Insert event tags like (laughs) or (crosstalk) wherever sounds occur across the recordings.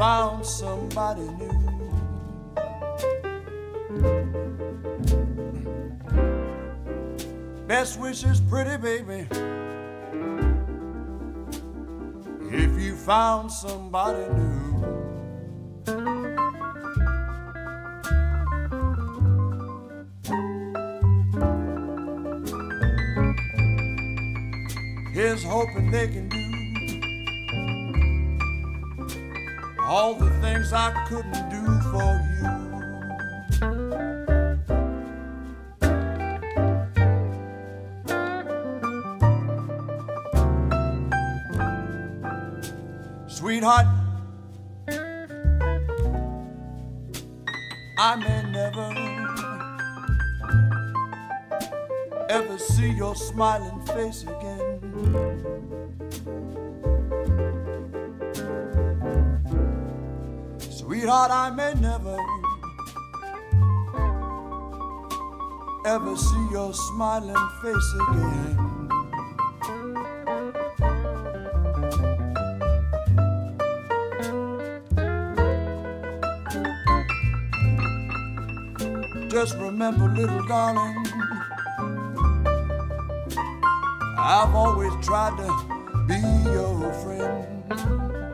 Found somebody new, best wishes, pretty baby. If you found somebody new. Here's hoping they can do all the things I couldn't do for you. Sweetheart, I may never ever see your smiling face again. Sweetheart, I may never ever see your smiling face again. Just remember, little darling, I've always tried to be your friend.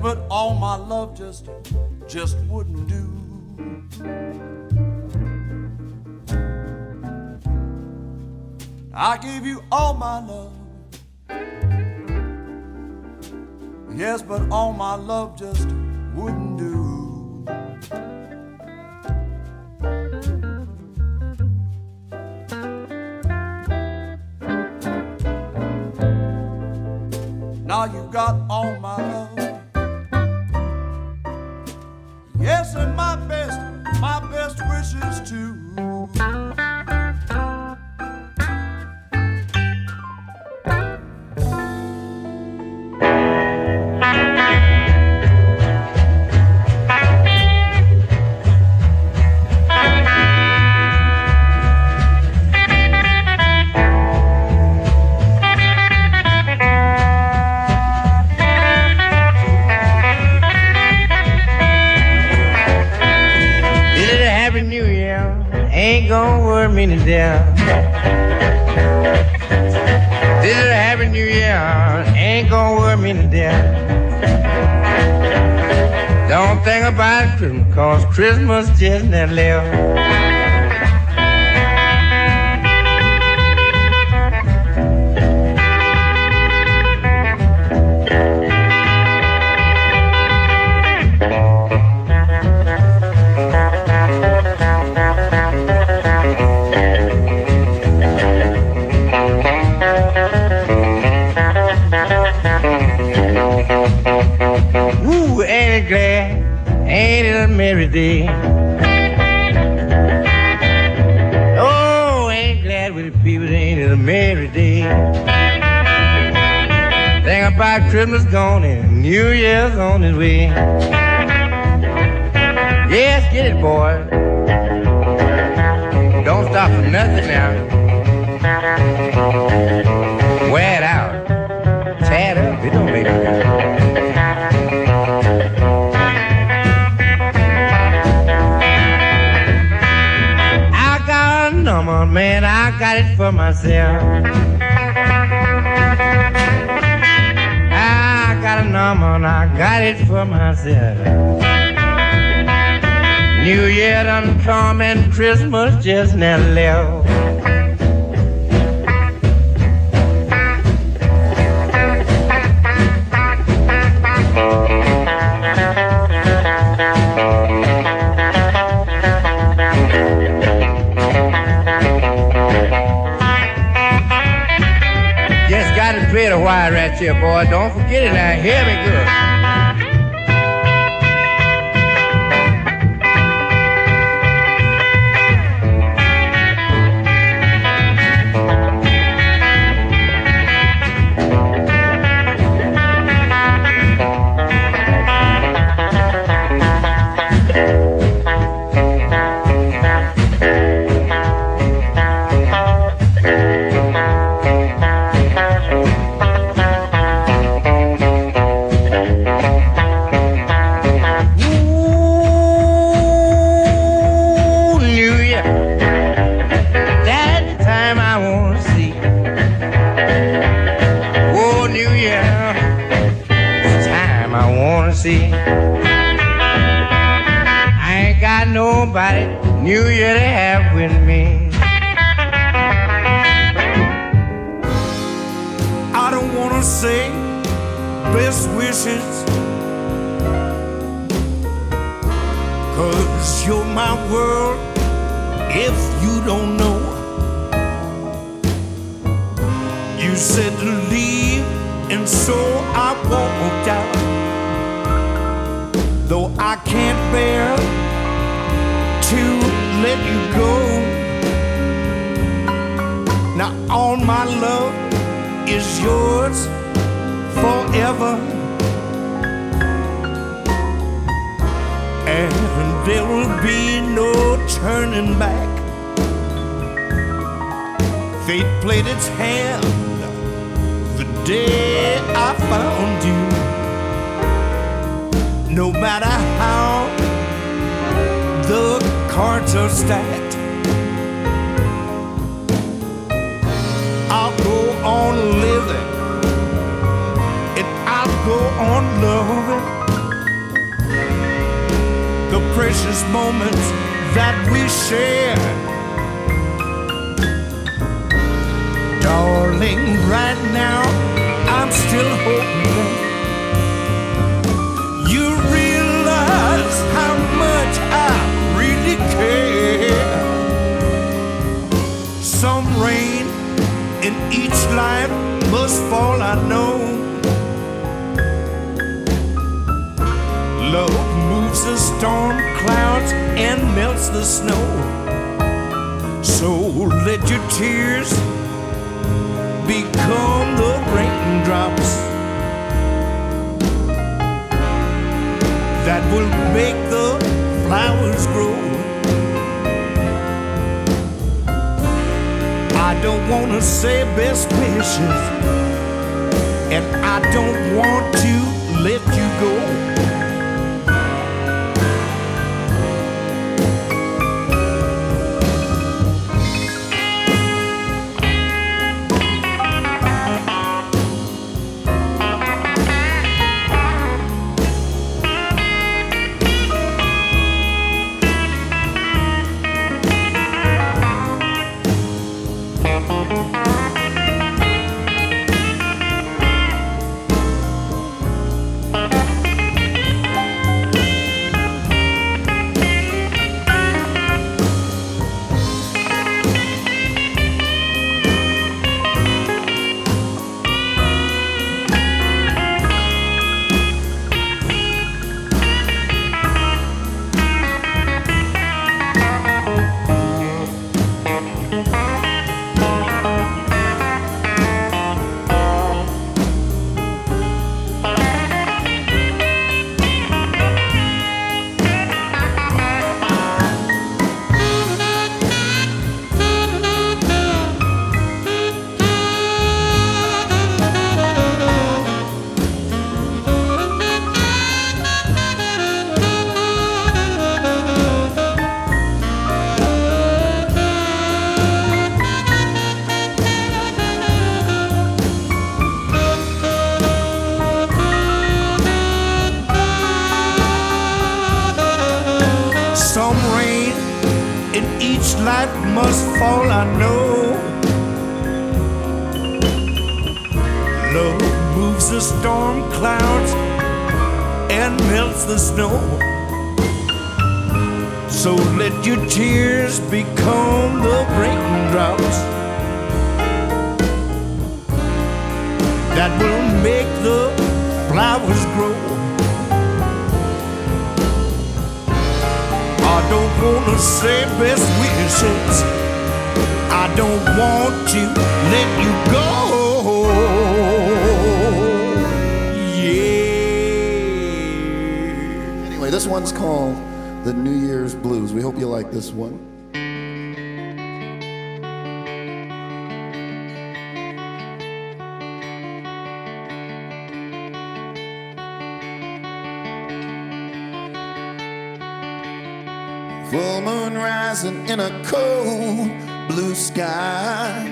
But all my love just just wouldn't do. I gave you all my love. Yes, but all my love just Christmas gone and New Year's on its way. Yes, get it, boy. Don't stop for nothing now. Wear it out. Tear it up. It don't make it. I got no difference. man, I got it for myself. Number and I got it for myself. New Year done come and Christmas just now left. Boy. Don't forget it now. Hear me good. you you'd have with me. I don't wanna say best wishes. Cause you're my world if you don't know yours forever. And there will be no turning back. Fate played its hand the day I found you. No matter how the cards are stacked. on living and I'll go on loving the precious moments that we share. Darling, right now I'm still hoping. in each life must fall, I know. Love moves the storm clouds and melts the snow. So let your tears become the raindrops that will make the flowers grow. I don't want to say best wishes, and I don't want to let you go. Must fall, I know. Love moves the storm clouds and melts the snow. So let your tears become the raindrops that will make the flowers grow. Don't wanna say best wishes. I don't want to let you go. Yeah. Anyway, this one's called The New Year's Blues. We hope you like this one. In a cold blue sky.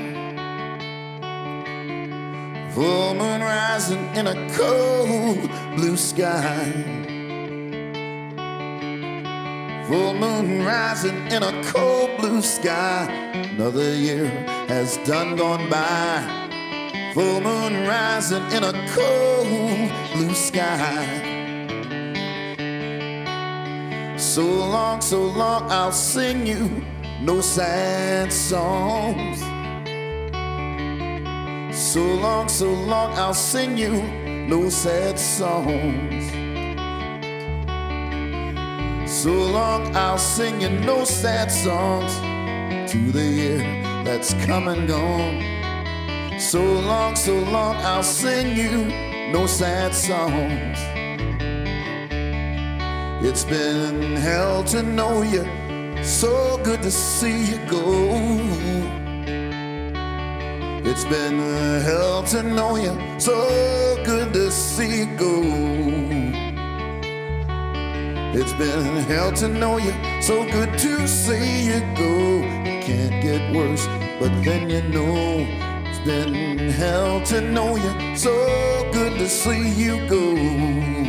Full moon rising in a cold blue sky. Full moon rising in a cold blue sky. Another year has done gone by. Full moon rising in a cold blue sky. So long, so long, I'll sing you no sad songs. So long, so long, I'll sing you no sad songs. So long, I'll sing you no sad songs to the year that's come and gone. So long, so long, I'll sing you no sad songs. It's been hell to know you, so good to see you go. It's been hell to know you, so good to see you go. It's been hell to know you, so good to see you go. Can't get worse, but then you know. It's been hell to know you, so good to see you go.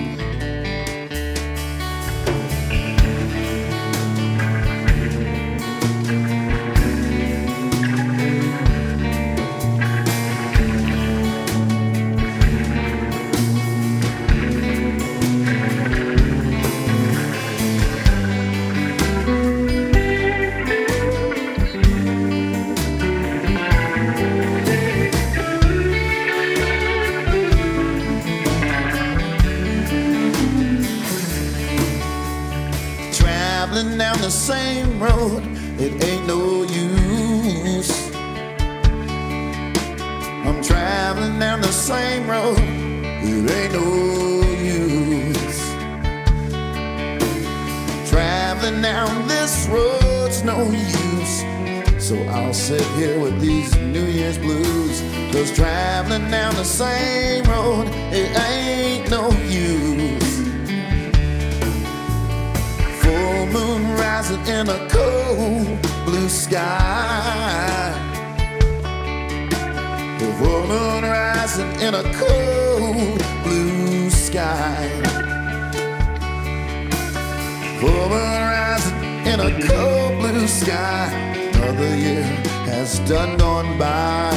Sky. Another year has done gone by.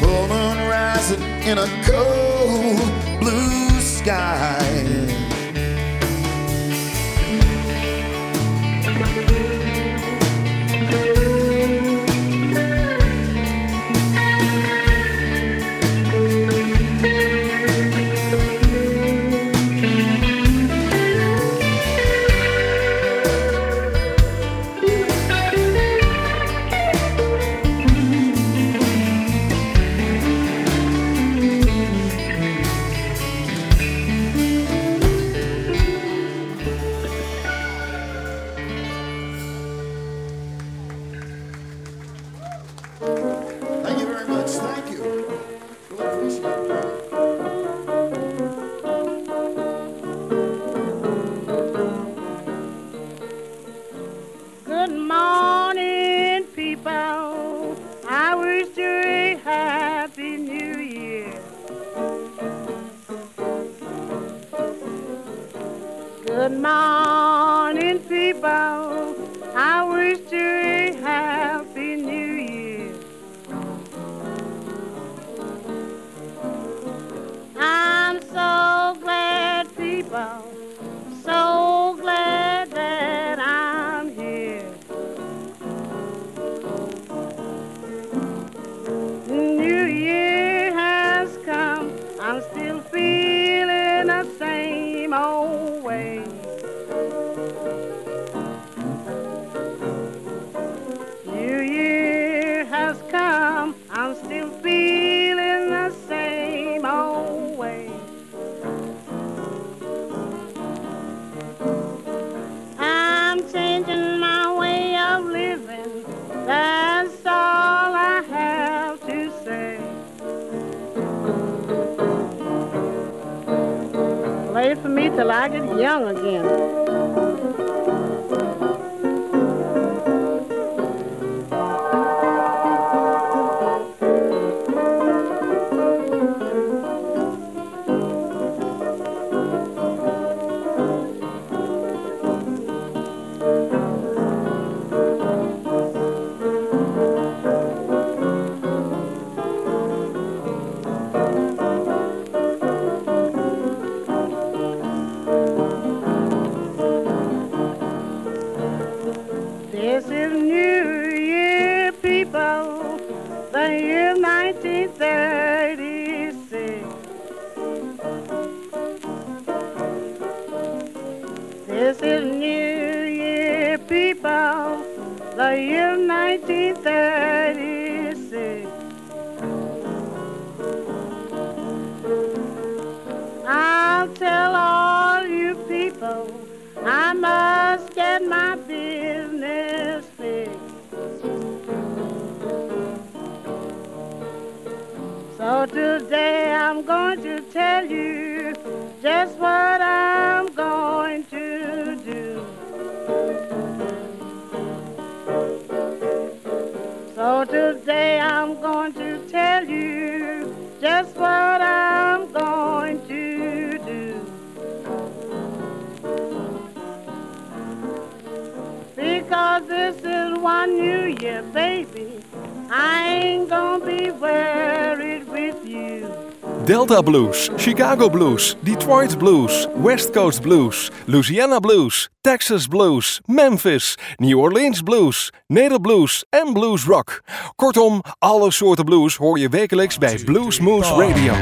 Full moon rising in a cold blue sky. Till I get young again. Because this is one new year, baby. I ain't gonna be worried with you. Delta Blues, Chicago Blues, Detroit Blues, West Coast Blues, Louisiana Blues, Texas Blues, Memphis, New Orleans Blues, Neder Blues en Blues Rock. Kortom, alle soorten blues hoor je wekelijks bij Blues Moose Radio.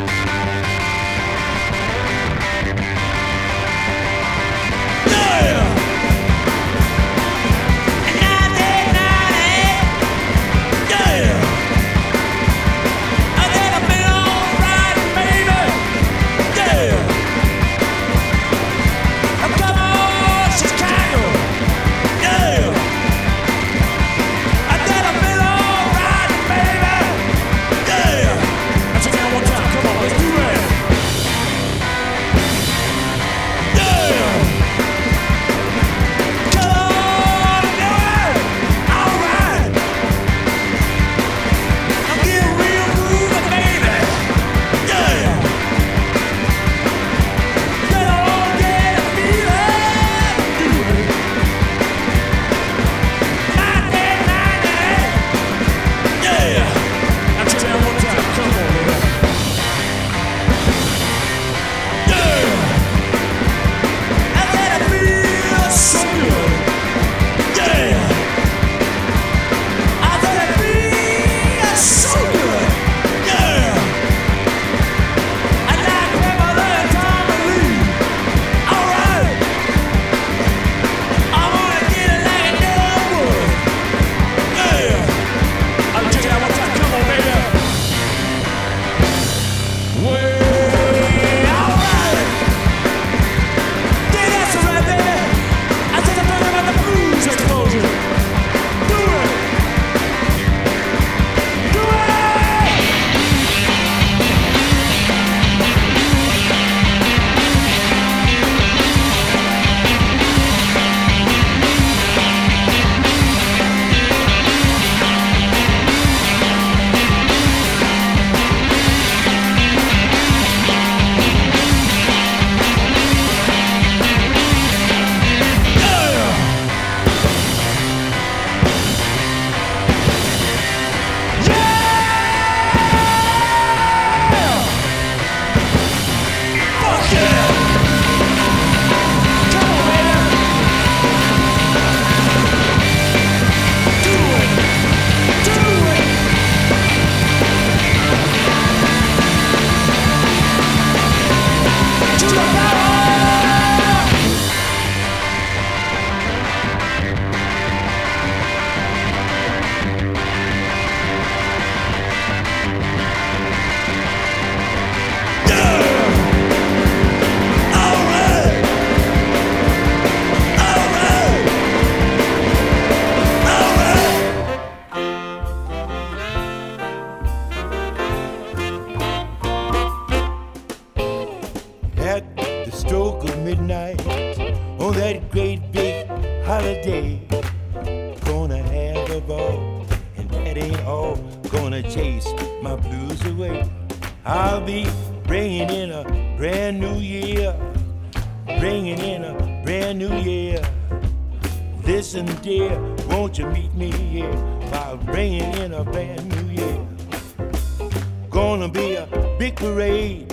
Parade.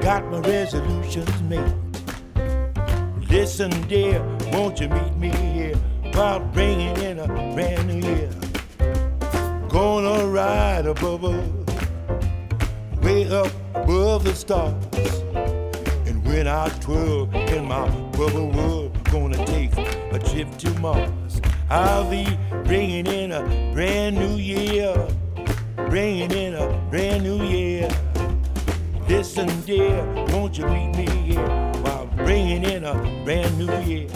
Got my resolutions made. Listen, dear, won't you meet me here while bringing in a brand new year? Gonna ride above us, way up above the stars. And when I twirl in my bubble world, gonna take a trip to Mars. I'll be bringing in a brand new year, bringing in a brand new year. Listen, dear, won't you meet me here while bringing in a brand new year?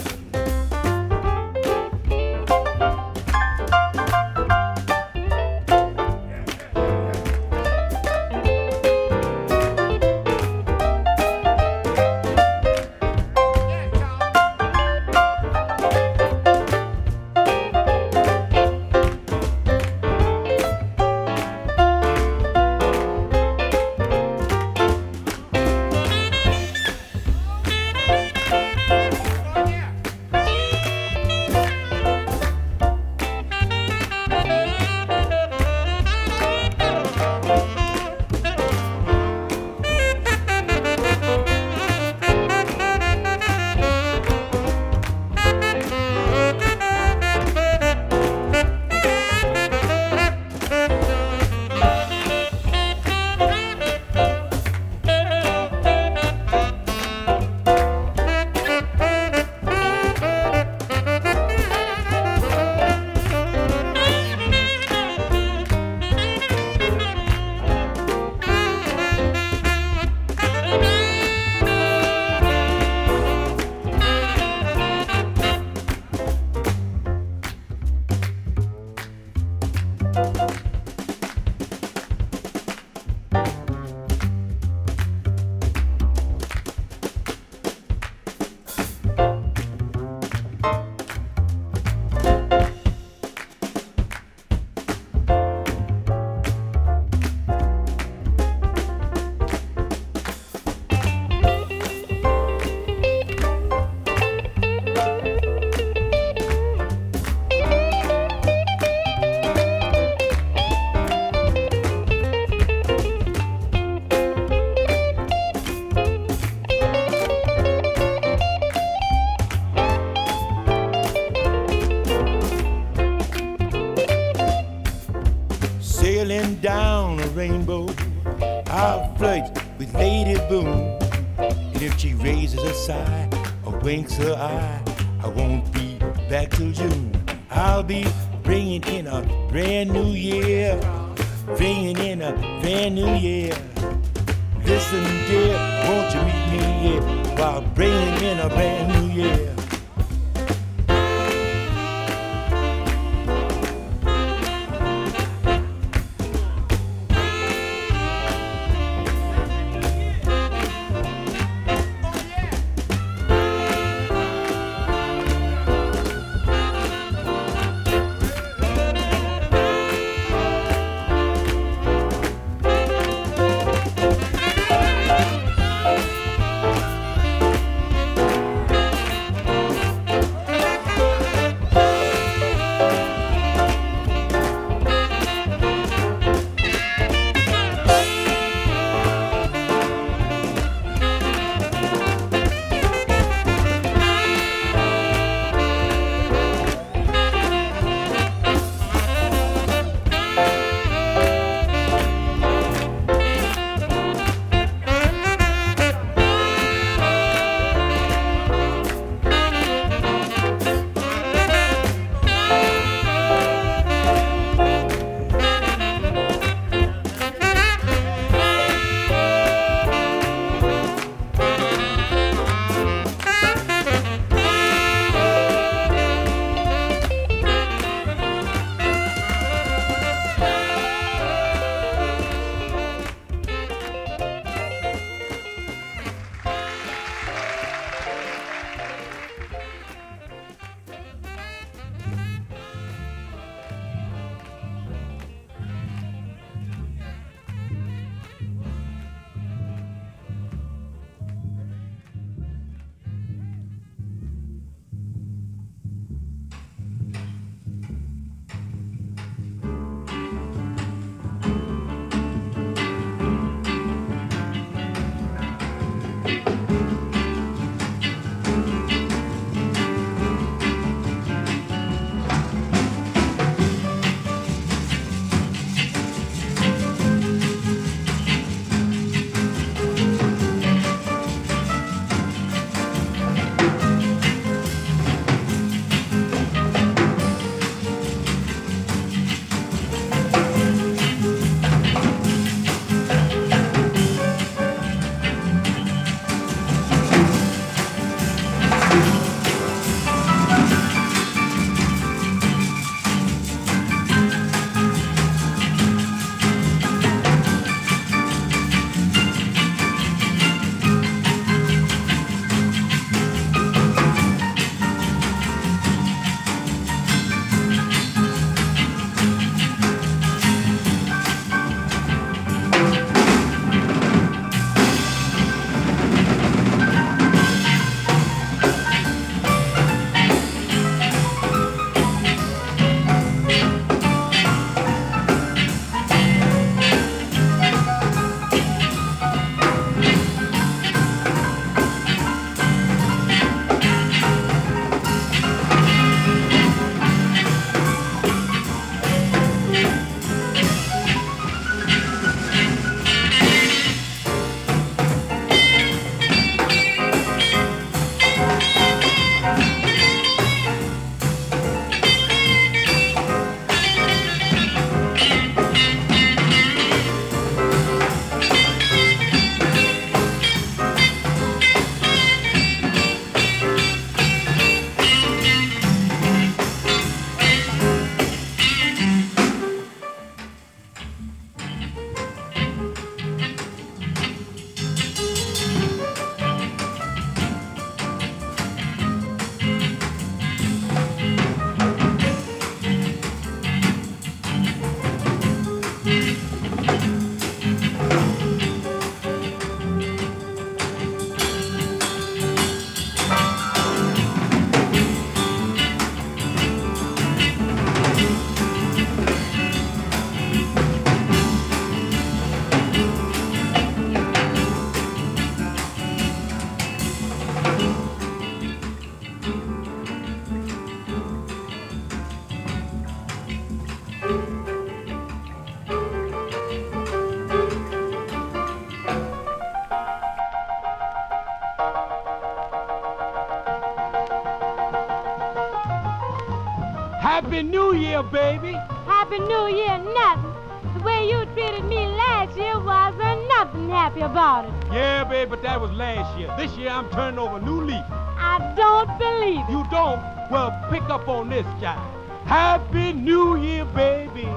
Baby. Happy New Year, nothing. The way you treated me last year wasn't nothing happy about it. Yeah, baby, but that was last year. This year I'm turning over a new leaf. I don't believe it. You don't? Well, pick up on this, child. Happy New Year, baby.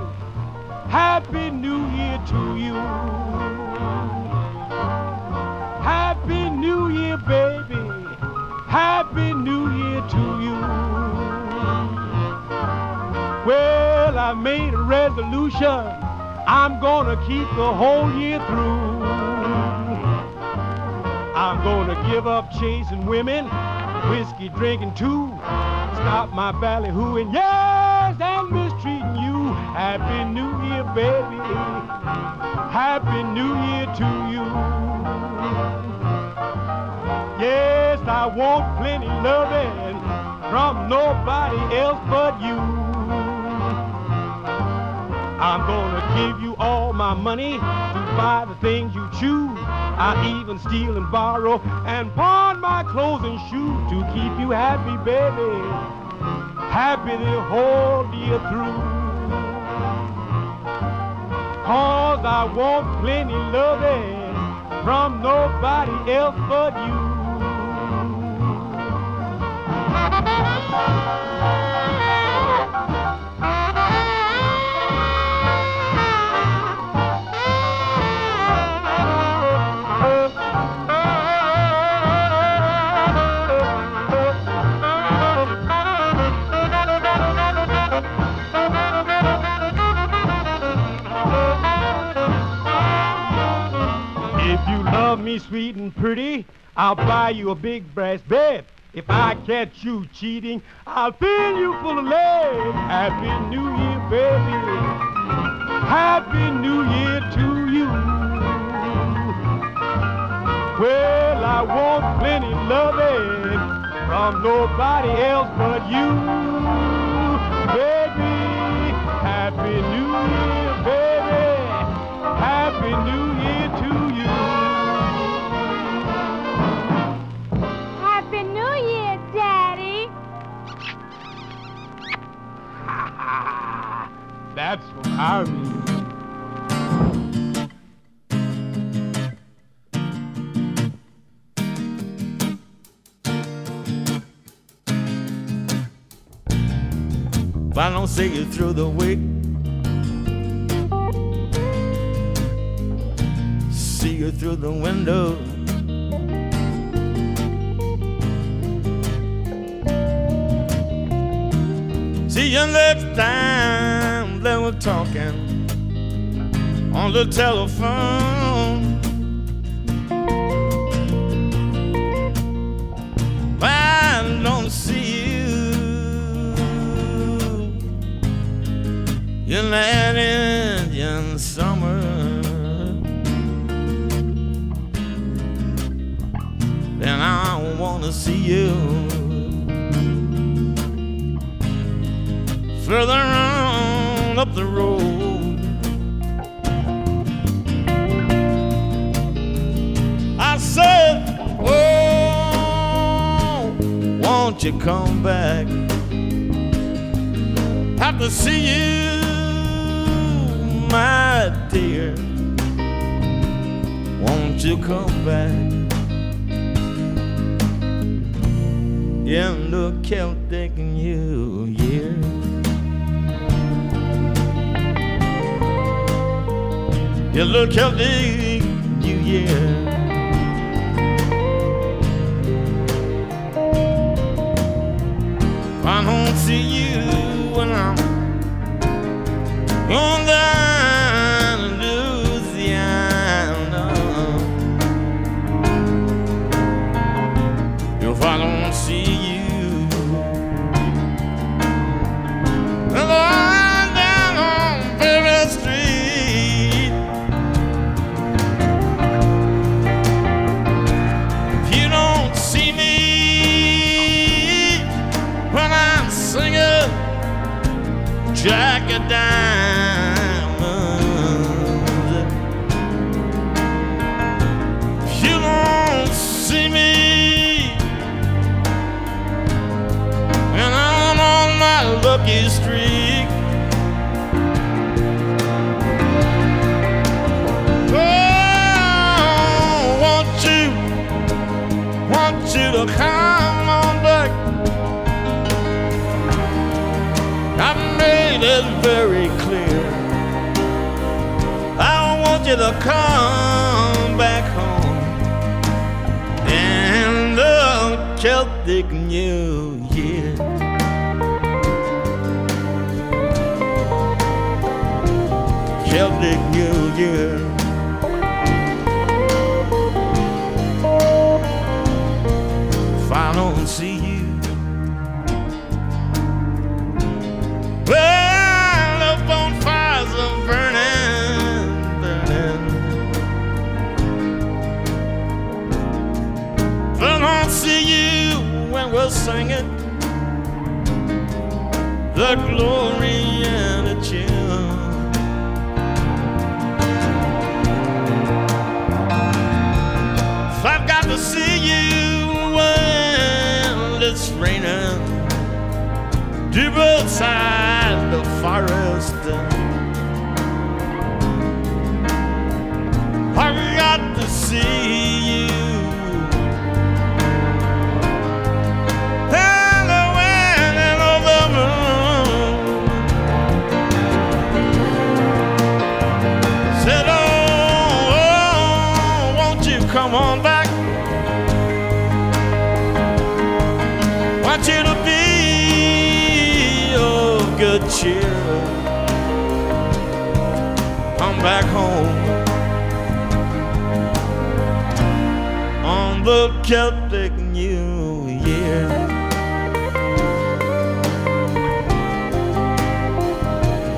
Happy New Year to you. Resolution. I'm gonna keep the whole year through. I'm gonna give up chasing women, whiskey drinking too. Stop my ballyhooing, yes, and mistreating you. Happy New Year, baby. Happy New Year to you. Yes, I want plenty loving from nobody else but you. I'm gonna give you all my money to buy the things you choose. I even steal and borrow and pawn my clothes and shoes to keep you happy, baby. Happy the whole year through. Cause I want plenty loving from nobody else but you. I'll buy you a big brass bed. If I catch you cheating, I'll fill you full of lead. Happy New Year, baby. Happy New Year to you. Well, I want plenty loving from nobody else but you, baby. Happy New Year, baby. Happy New Year to you. (laughs) That's what I mean. If I don't see you through the week, see you through the window. See you next time were talking on the telephone. I don't see you. You're that Indian summer. Then I wanna see you further on up the road. I said, Oh, won't you come back? Have to see you, my dear. Won't you come back? In the Celtic Year. You look Celtic New Year. I don't see you when I'm on down come back home in the Celtic New Year. The glory and the tune. If I've got to see you when it's raining, deep outside the forest, I've got to see cheer. Come back home on the Celtic New Year.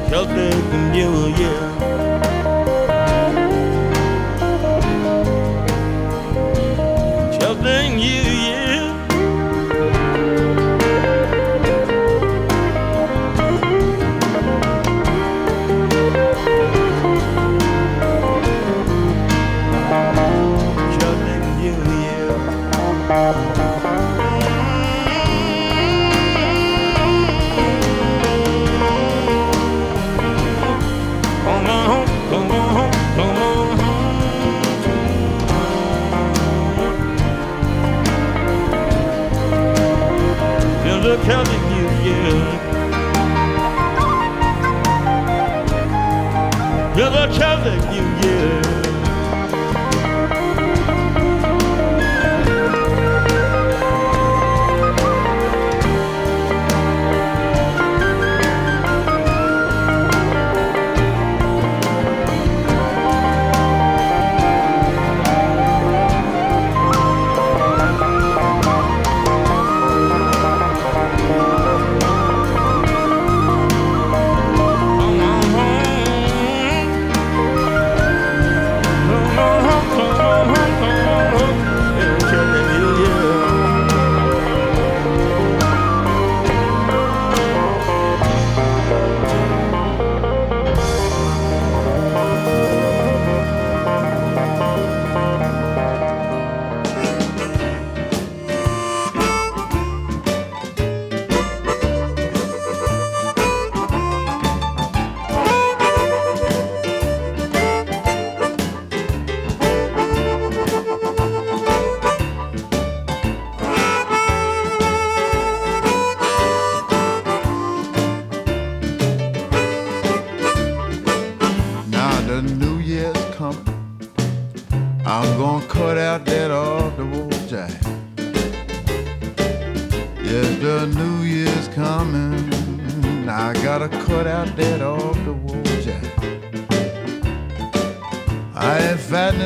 Celtic New Year. Year.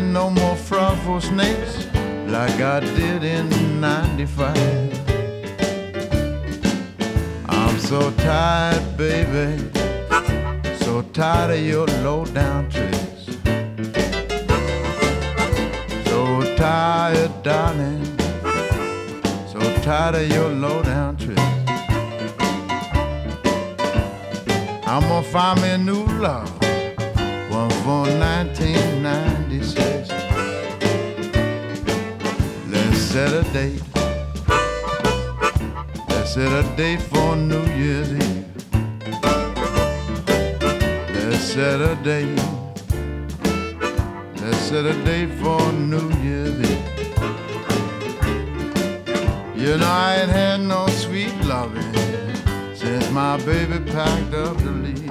No more frog for snakes like I did in 95. I'm so tired, baby. So tired of your low down tricks. So tired, darling. So tired of your low down tricks. I'm gonna find me a new love, one for 1996. Set a date. Let's set a date for New Year's Eve. Let's set a date. Let's set a date for New Year's Eve. You know I ain't had no sweet loving since my baby packed up to leave.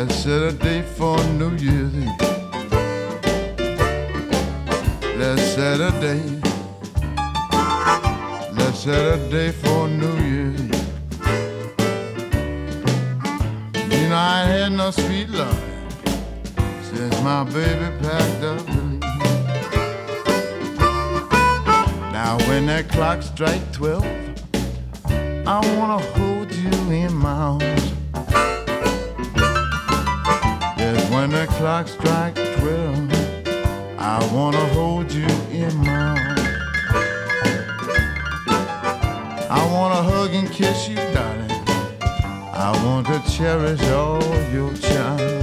Let's set a date for New Year's Eve. Let's set a date. Let's set a date for New Year's Eve. You know, I had no sweet love since my baby packed up to leave. Now, when that clock strikes 12, I wanna hold you in my arms. When the clock strikes 12, I wanna hold you in my. I wanna hug and kiss you, darling. I want to cherish all your charms.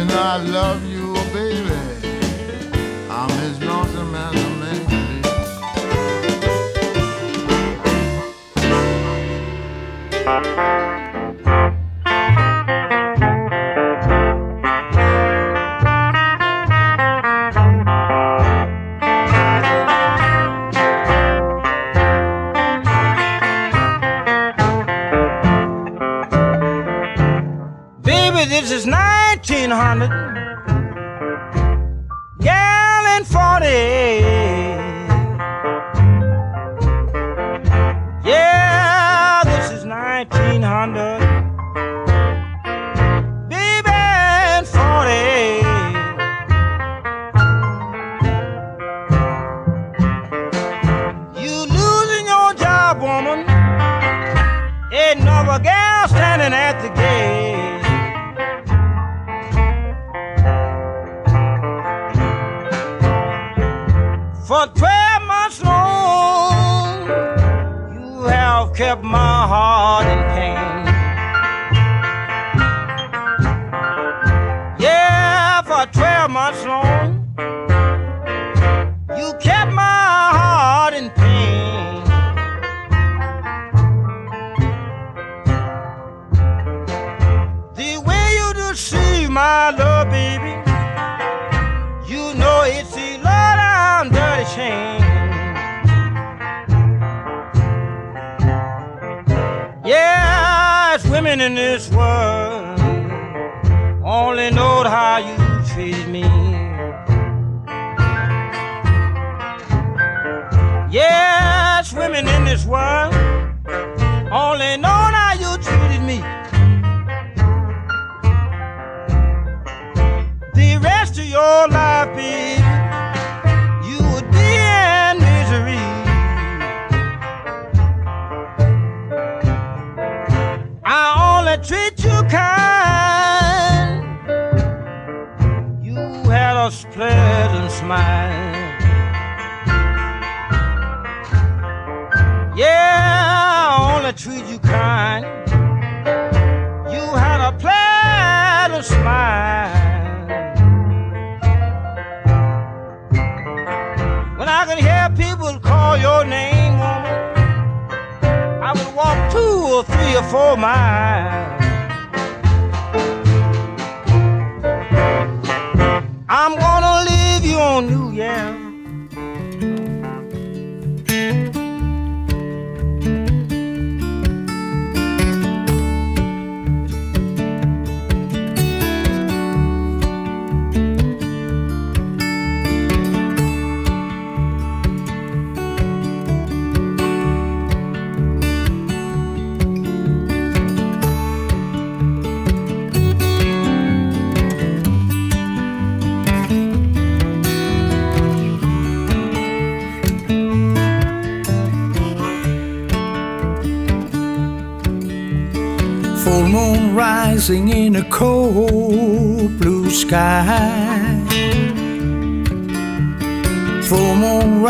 You I love you, oh, baby. I'm as lonesome as a man can be.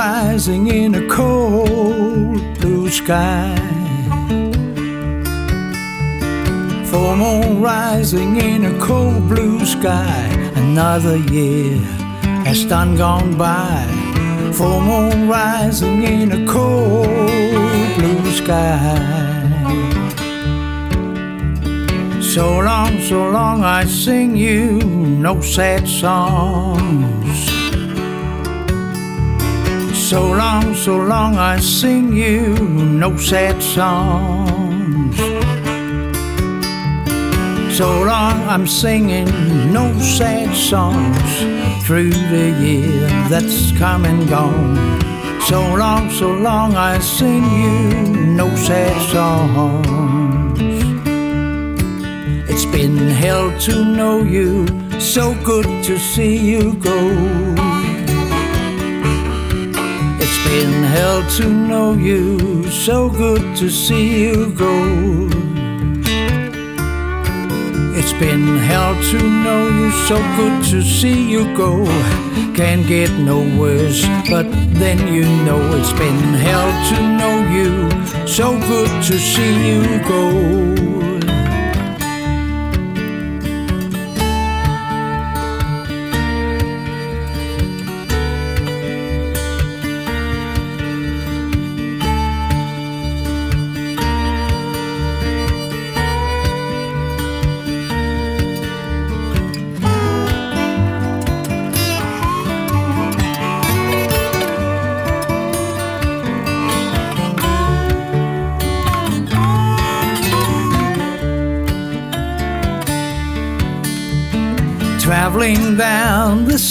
Rising in a cold blue sky. Full moon rising in a cold blue sky. Another year has done gone by. Full moon rising in a cold blue sky. So long, so long I sing you no sad songs. So long, so long I sing you no sad songs. So long I'm singing no sad songs through the year that's come and gone. So long, so long I sing you no sad songs. It's been hell to know you, so good to see you go. Been hell to know you, so good to see you go. It's been hell to know you, so good to see you go. Can't get no worse, but then you know it's been hell to know you, so good to see you go.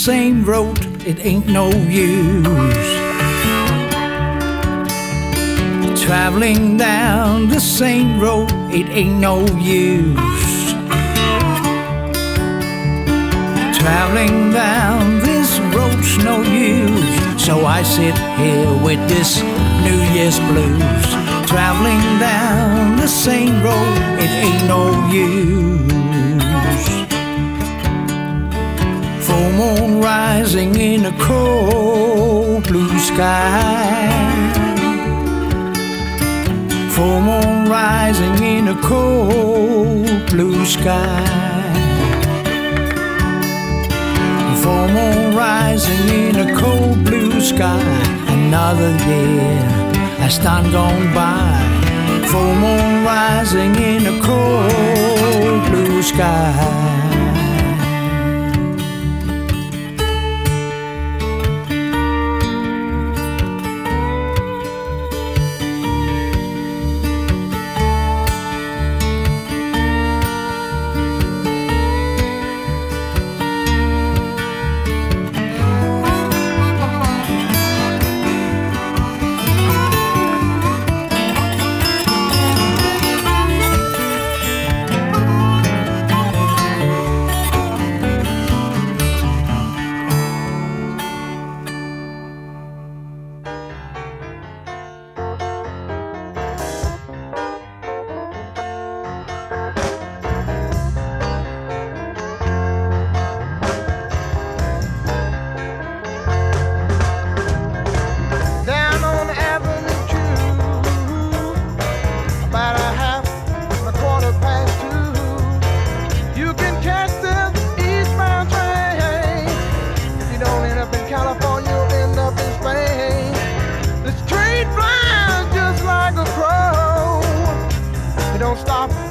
Same road, it ain't no use. Traveling down the same road, it ain't no use. Traveling down this road's no use. So I sit here with this New Year's blues. Traveling down the same road, it ain't no use. Moon rising in a cold blue sky. Full moon rising in a cold blue sky. Full moon rising in a cold blue sky. Another year has done gone by. Full moon rising in a cold blue sky. stop.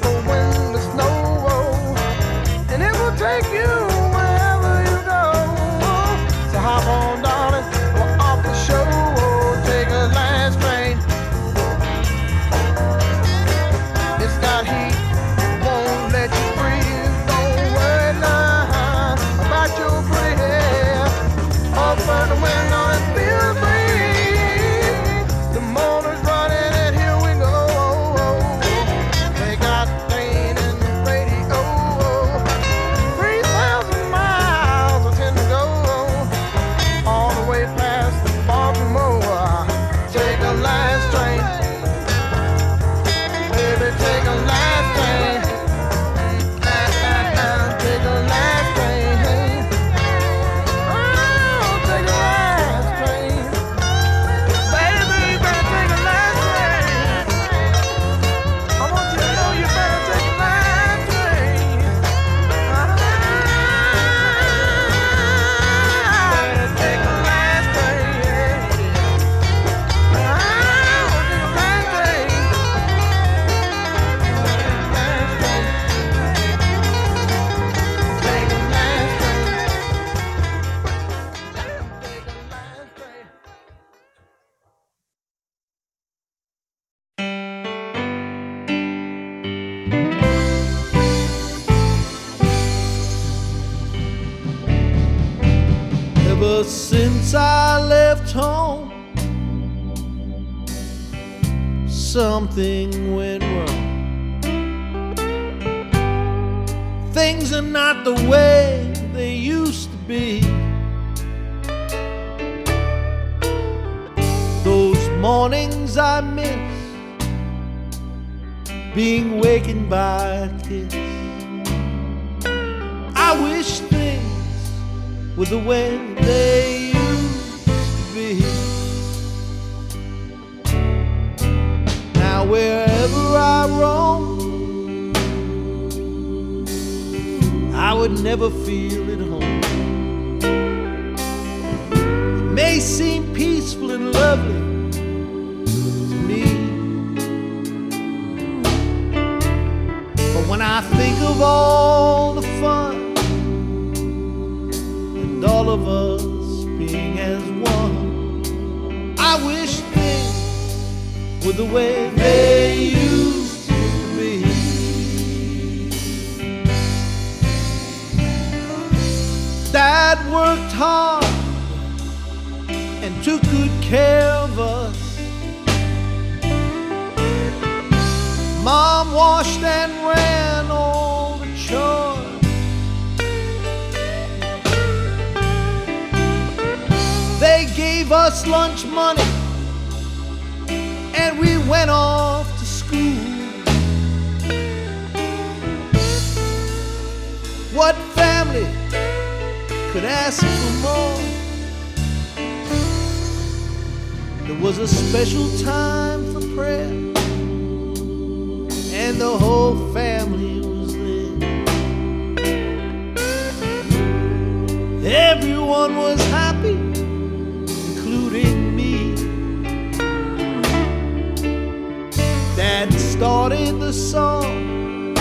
Mornings I miss being wakened by a kiss. I wish things were the way they used to be. Now wherever I roam, I would never feel at home. It may seem peaceful and lovely I think of all the fun and all of us being as one, I wish things were the way they used to be. Dad worked hard and took good care of us. Mom washed and ran They gave us lunch money and we went off to school. What family could ask for more? There was a special time for prayer, and the whole family Everyone was happy, including me. Dad started the song,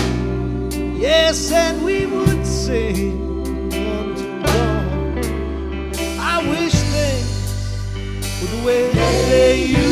yes, and we would sing until dawn. I wish things were the way they used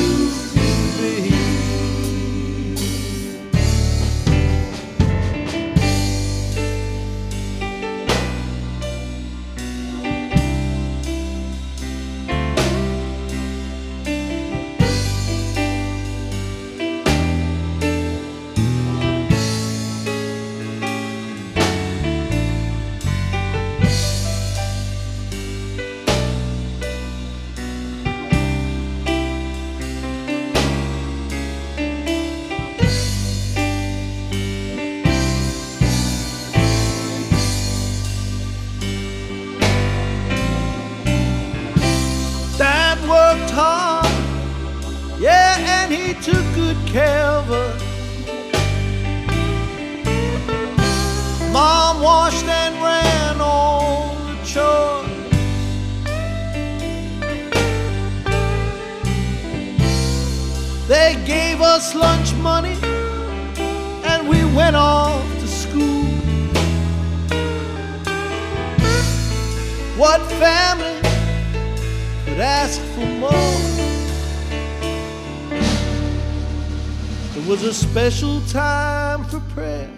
special time for prayer.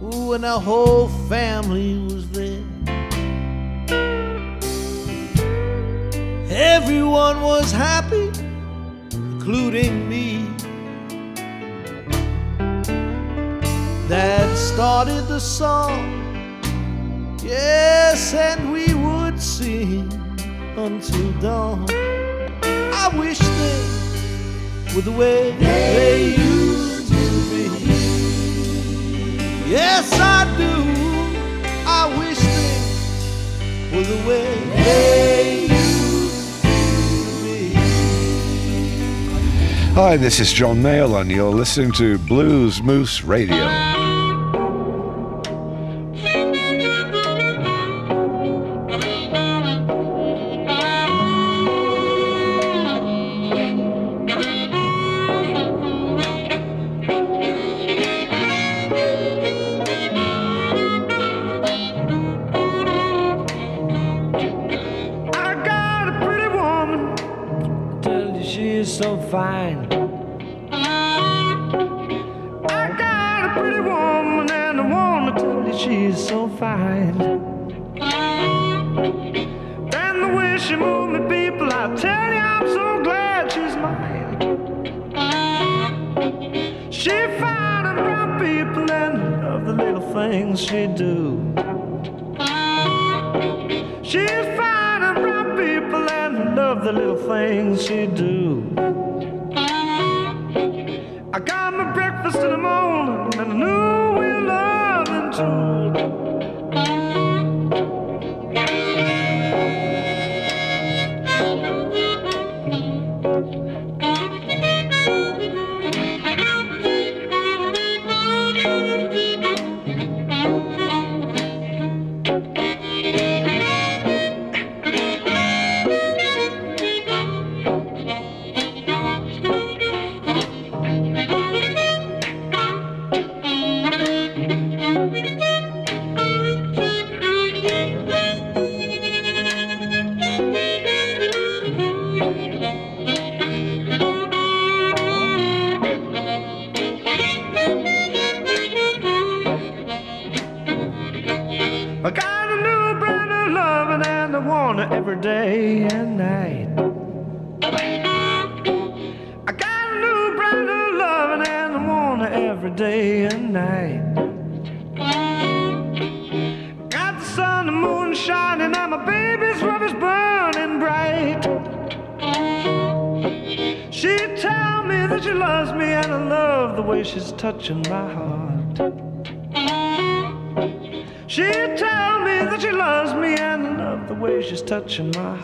Ooh, and our whole family were the way they used to be. Yes, I do. I wish they were the way they used to be. Hi, this is John Mayall, and you're listening to Blues Moose Radio. heart. She tells me that she loves me, and I love the way she's touching my heart.